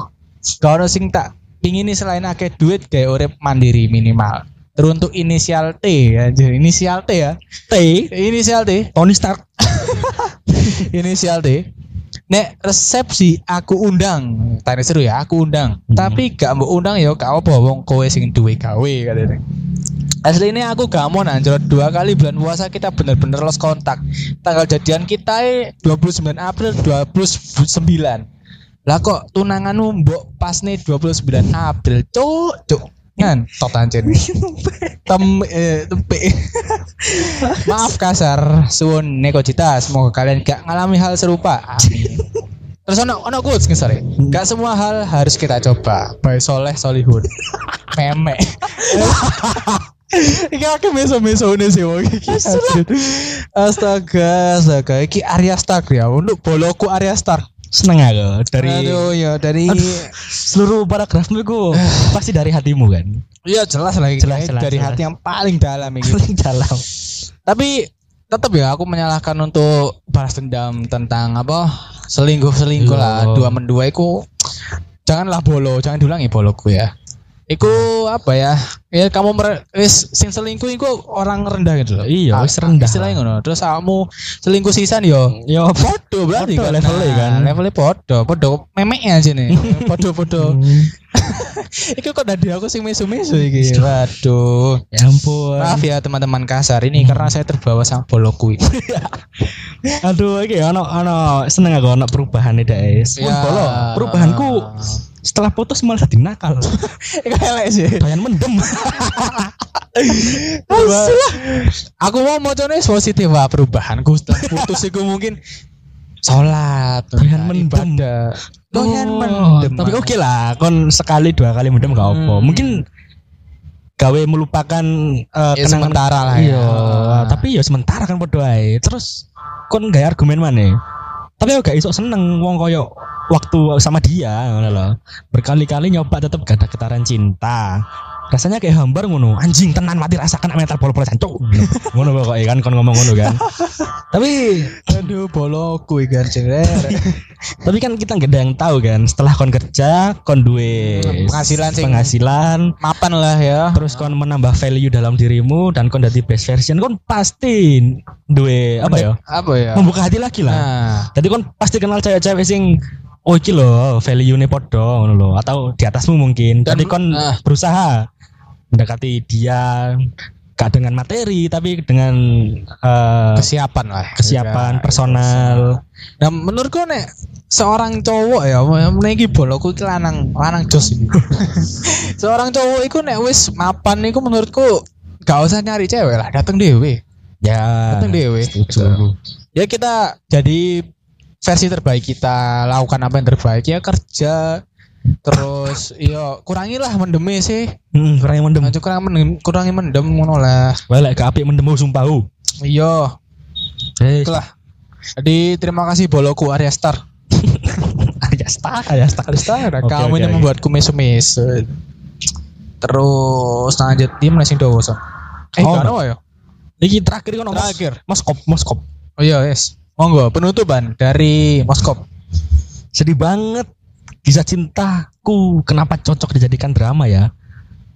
Gak ono sing tak pingin selain akeh duit kayak urip mandiri minimal. Teruntuk inisial T aja, inisial T ya. T. Inisial T, Tony Stark. inisial T. Nek resepsi aku undang, tanya seru ya, aku undang. Hmm. Tapi gak mau undang ya, apa wong kowe sing duwe gawe katanya. Asli ini aku gak mau nanjot dua kali bulan puasa kita bener-bener lost kontak. Tanggal jadian kita eh, 29 April 29. Lah kok tunanganmu mbok pas nih 29 April, cuk, cuk. Kan, tot anjir. Tem eh, tempe. Maaf kasar, suwun Neko Cita, semoga kalian gak ngalami hal serupa. Amin. Terus ono ono quotes nih sorry. Gak semua hal harus kita coba. By Soleh Solihun. Meme. Iki aku meso-meso ini sih wong iki. Astaga, astaga. Iki Arya Stark ya. Untuk boloku Arya Stark. Seneng aku dari Aduh ya dari seluruh paragrafmu itu pasti dari hatimu kan. Iya jelas lah Jelas, jelas, dari jelas. hati yang paling dalam ini. dalam. Tapi tetap ya aku menyalahkan untuk balas dendam tentang apa selingkuh selingkuh lah Iya. dua mendua itu janganlah bolo jangan diulangi boloku ya. Iku apa ya? Ya kamu mer- wis sing selingkuh iku orang rendah gitu loh. Iya, Ah, wis rendah. Istilahnya ngono. Terus kamu selingkuh sisan yo. Yo Podo berarti Podo kan. levelnya Nah, kan. Levelnya podo, podo memeknya nih. Podo-podo. Iku kok dari aku sing mesu-mesu iki. Waduh. Ya ampun. Maaf ya teman-teman kasar ini karena saya terbawa sama boloku ini. Aduh, iki ono ono seneng aku ono perubahan nih guys. Ya. Bolo, perubahanku setelah putus malah jadi nakal. Elek sih. Doyan mendem. Aku mau mocone positif wah perubahanku setelah putus iku mungkin sholat, Doyan mendem. Doyan Oh, mendem. Tapi oke lah, kon sekali dua kali mendem gak apa. Hmm. Mungkin gawe melupakan eh, Ya, sementara lah ya. Iya, tapi ya sementara kan ae. Terus kon gak argumen mana? Tapi aku gak iso seneng wong koyo waktu sama dia ngono lho. Berkali-kali nyoba tetep gak ada getaran cinta. Rasanya kayak hambar ngono, anjing tenan mati rasakan mental pol-pol jancuk. ngono pokoknya kan kon ngomong ngono kan. tapi aduh boloku iki anjir. tapi kan kita nggak ada yang tahu kan setelah kon kerja kon duwe Penghasilan sing- penghasilan Mapan lah ya. terus kon menambah value dalam dirimu dan kon jadi best version kon pasti duwe apa ya Apa ya? membuka hati lagi lah Nah, jadi kon pasti kenal cewek-cewek sing oh iki lho value ne podo ngono lho atau di atasmu mungkin Dan- jadi kon ah. berusaha mendekati dia gak dengan materi tapi dengan eh, kesiapan lah. kesiapan Ya, personal Nah, menurutku nek seorang cowok ya, meniki boloku iki lanang lanang jos seorang cowok iku nek wis mapan iku menurutku gak usah nyari cewek lah, dateng dewe. ya Dateng dewe. setuju. Ya kita jadi versi terbaik kita, lakukan apa yang terbaik ya kerja. Terus yo kurangilah mendeme sih. Hmm, kurang yang mendem. Aja kurang mendem, kurangi mendem ngono lah. Lek gak apik mendem sumpah. uh. Iya, Eh, itulah. Jadi terima kasih boloku Arya Star. ya star, ya star. Star, Oke, kamu oke, ini oke. membuatku mesu-mesu. Terus lanjut tim nasi dowo son. Eh, Oh, ada ya? Iki terakhir kan Terakhir. Moskop, Moskop. Oh iya, yes. Monggo, penutupan dari Moskop. Sedih banget. Kisah cintaku kenapa cocok dijadikan drama ya?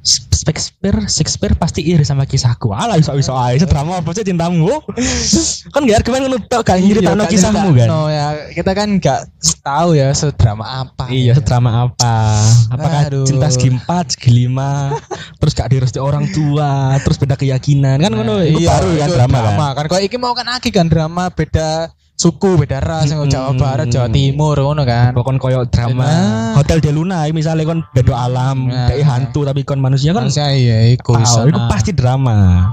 Shakespeare, Shakespeare pasti iri sama kisahku. Alah iso iso ae drama apa sih cintamu? kan gak argumen ngono tok gak nyeritakno Iya, kisahmu kan. No ya, kita kan gak tahu ya sedrama apa. Iya, drama apa? Apakah Aduh. cinta segi empat, segi lima, terus gak direstui orang tua, terus beda keyakinan kan ngono itu baru kan itu drama, kan. kan. Kalau iki mau kan aki kan drama beda suku, beda ras, yang Jawa. Barat, Jawa Timur ngono kan. Pokoknya koyo drama Nah. Hotel de Luna misalnya kon beda alam, Nah. kayak hantu tapi kon manusia kan Manusia iya iku iso, itu nah. pasti drama.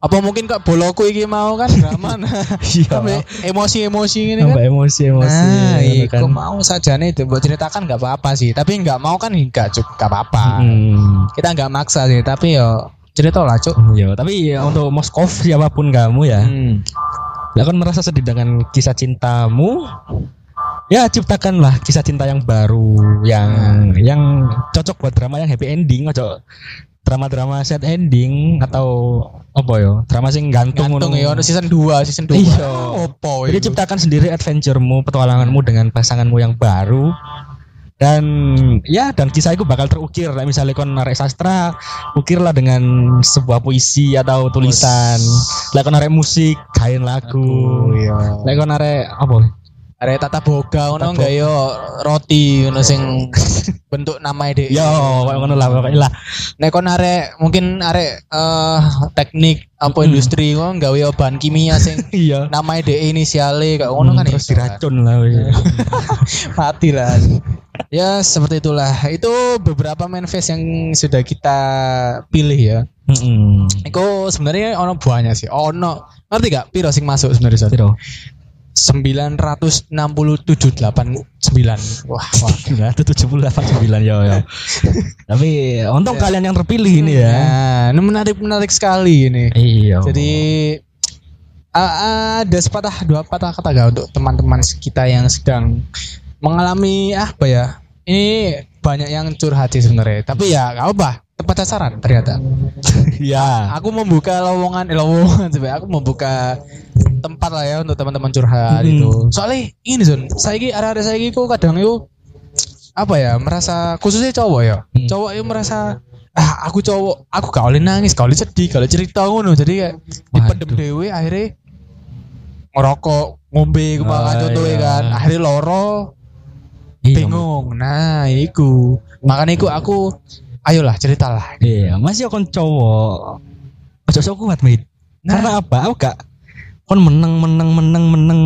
Apa mungkin kok boloku iki mau kan drama nah. Iya. Emosi-emosi ini kan. Tambah emosi emosi. Nah, ngono iku mau saja nih itu buat ceritakan nggak apa-apa sih. Tapi nggak mau kan nggak juga nggak apa-apa. Hmm. Kita nggak maksa sih. Tapi yo cerita lah cuk Iya, tapi ya untuk Moskov siapa pun kamu ya, hmm. Lah kan merasa sedih dengan kisah cintamu. Ya ciptakanlah kisah cinta yang baru, yang yang cocok buat drama yang happy ending, cocok drama-drama sad ending atau apa ya? Drama sing gantung gantung ya season 2 season 2 Iya. opo Jadi ciptakan sendiri adventuremu, petualanganmu dengan pasanganmu yang baru. Dan ya dan kisah itu bakal terukir Like misalnya kon narek sastra ukirlah dengan sebuah puisi atau tulisan Like kon narek musik kain lagu iya Lek kon arek apa? Are tata boga ngono enggak yo roti ngono sing bentuk nama ide. Yo, kayak ngono lah pokoknya lah. Nek kon arek mungkin arek eh teknik apa Mm-mm. industri ngono gawe bahan kimia sing Iya. nama ide inisiale kayak ngono kan terus iso kan. diracun lah. mati lah. Ya seperti itulah. Itu beberapa manifest yang sudah kita pilih ya. Mm-mm. Iku sebenarnya ono banyak sih. Ono ngerti gak piro sing masuk sebenarnya? Piro? 967 89. Wah, wah. Nah, itu 78 9 yo yo. Tapi untung kalian yang terpilih ini ya. Nah, ini menarik menarik sekali ini. Iya. Jadi a- ada sepatah dua patah kata gak untuk teman-teman kita yang sedang mengalami apa ya? Ini banyak yang curhat sih sebenarnya. Tapi ya gak apa, tepat sasaran ternyata. ya. Aku membuka lowongan, eh, lowongan sebenarnya. Aku membuka tempat lah ya untuk teman-teman curhat Hmm. itu. Soalnya ini Zon, saya ini ada saya kok kadang yuk apa ya merasa khususnya cowok ya. Hmm. Cowok itu merasa ah aku cowok, aku gak boleh nangis, gak sedih, gak boleh cerita ngono. Jadi kayak dipendem dewe akhirnya ngerokok, ngombe kemakan Ah, contohnya iya. kan. Akhirnya loro, Iya, bingung. Nah, iku. Makanya iku aku ayolah ceritalah. Iya, masih kon cowok. Ojo sok kuat, Mit. Nah. Karena apa? Aku gak kon meneng meneng meneng meneng.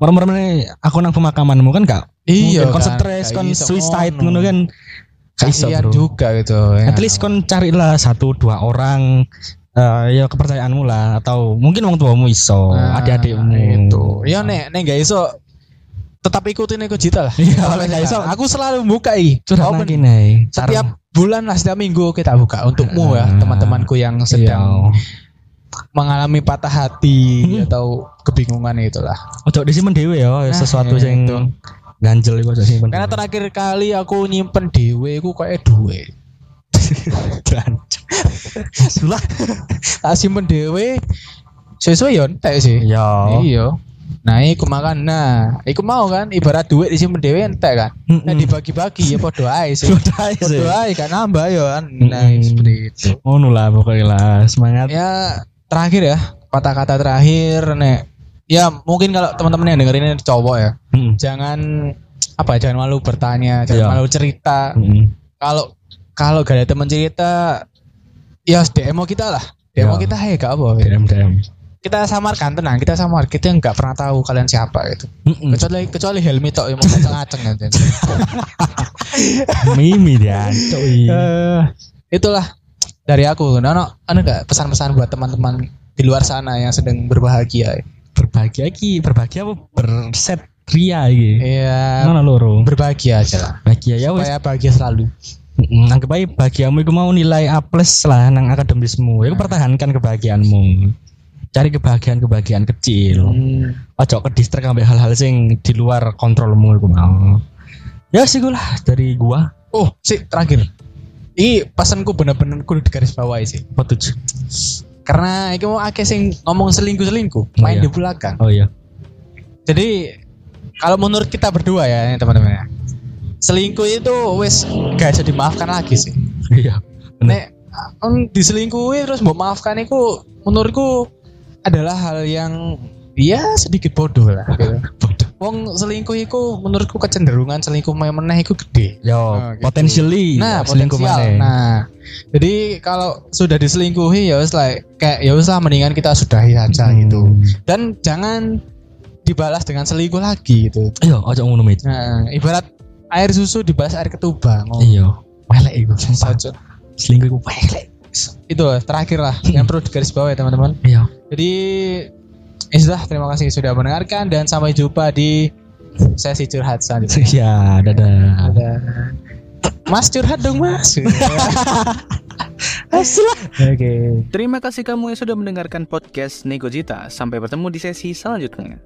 Merem-merem aku nang pemakamanmu kan gak Iya, kon kan. stres, kon suicide ngono. kan. Kasihan bro. juga gitu. ya. At least kon carilah satu dua orang eh, ya kepercayaanmu lah atau mungkin wong tuamu iso, Nah, adik-adikmu itu. Ya nek nek gak iso tetap ikutin Eko Jita lah. Iya, Kalau nggak iso. Aku selalu buka i. curhat Open. nang kene. Setiap bulan lah setiap minggu kita buka untukmu ya Ah. teman-temanku yang Iya. sedang mengalami patah hati atau kebingungan itulah. Ojo disimpen dhewe ya, Nah, sesuatu iya, itu. ganjel iku ojo simpen. Karena terakhir kali aku nyimpen dewe aku kayak duwe. Sulah. Tak simpen dewe sesuai yo entek sih. Iya. Iya. Nah, iku makan. Nah, iku mau kan ibarat duit disimpen dewe entek kan. Nah, dibagi-bagi ya podo ae sih. Sudah aja sih. Podo ae kan nambah ya kan. Nah, seperti itu. Ngono lah pokoknya lah semangat. Ya, terakhir ya, kata-kata terakhir nek. Ya, mungkin kalau teman-teman yang dengerin ini cowok ya, Mm. jangan apa jangan malu bertanya, jangan Iya. malu cerita. Kalau kalau gak ada teman cerita, ya DM kita lah. DM Iya. kita hey gak apa. DM DM. Kita samarkan tenang, kita samar. Kita nggak pernah tahu kalian siapa gitu. Mm-mm. Kecuali kecuali Helmi tok yang mau ngaceng-ngaceng gitu. Mimi dia. Eh, itulah dari aku. Nah, no, ada nggak pesan-pesan buat teman-teman di luar sana yang sedang berbahagia? Berbahagia ki, berbahagia apa berset ria iki. Iya, Mana loro? berbahagia aja lah. Bahagia ya. Supaya bahagia selalu. Mm, Anggap aja bahagiamu itu mau nilai A plus lah nang akademismu. Ya pertahankan kebahagiaanmu. Cari kebahagiaan-kebahagiaan kecil. Hmm. Ojo ke distrik sampai hal-hal sing di luar kontrolmu iku mau. Ya sih lah dari gua. Oh, sih terakhir. Ini pesanku bener-bener kudu di garis bawah sih. Apa tuh? Karena iki mau akeh sing ngomong selingkuh-selingkuh, Oh, main iya. di belakang. Oh iya. Jadi kalau menurut kita berdua ya teman-teman ya. Selingkuh itu wes gak bisa dimaafkan lagi sih. Iya. Nek on diselingkuhi terus mau maafkan itu menurutku adalah hal yang ya sedikit bodoh lah. Gitu. Bodoh. Wong selingkuh itu menurutku kecenderungan selingkuh meneh itu gede. Yo, Oh, gitu. potentially Nah, selingkuh potensial. Nah, jadi kalau sudah diselingkuhi ya wes like kayak ya wes lah mendingan kita sudahi saja Hmm. gitu. Dan jangan dibalas dengan selingkuh lagi gitu. Iya, ojo ngono. Nah, ibarat air susu dibalas air ketuban. Oh, Iya. Iku sumpah. saja. Selingkuh iku pelek. Itu terakhir lah yang perlu digaris bawah ya teman-teman. Iya. Jadi ya sudah terima kasih sudah mendengarkan dan sampai jumpa di sesi curhat selanjutnya. Ya, dadah. Ada Mas curhat dong Mas. Oke. Terima kasih kamu yang sudah mendengarkan podcast Negojita. Sampai bertemu di sesi selanjutnya.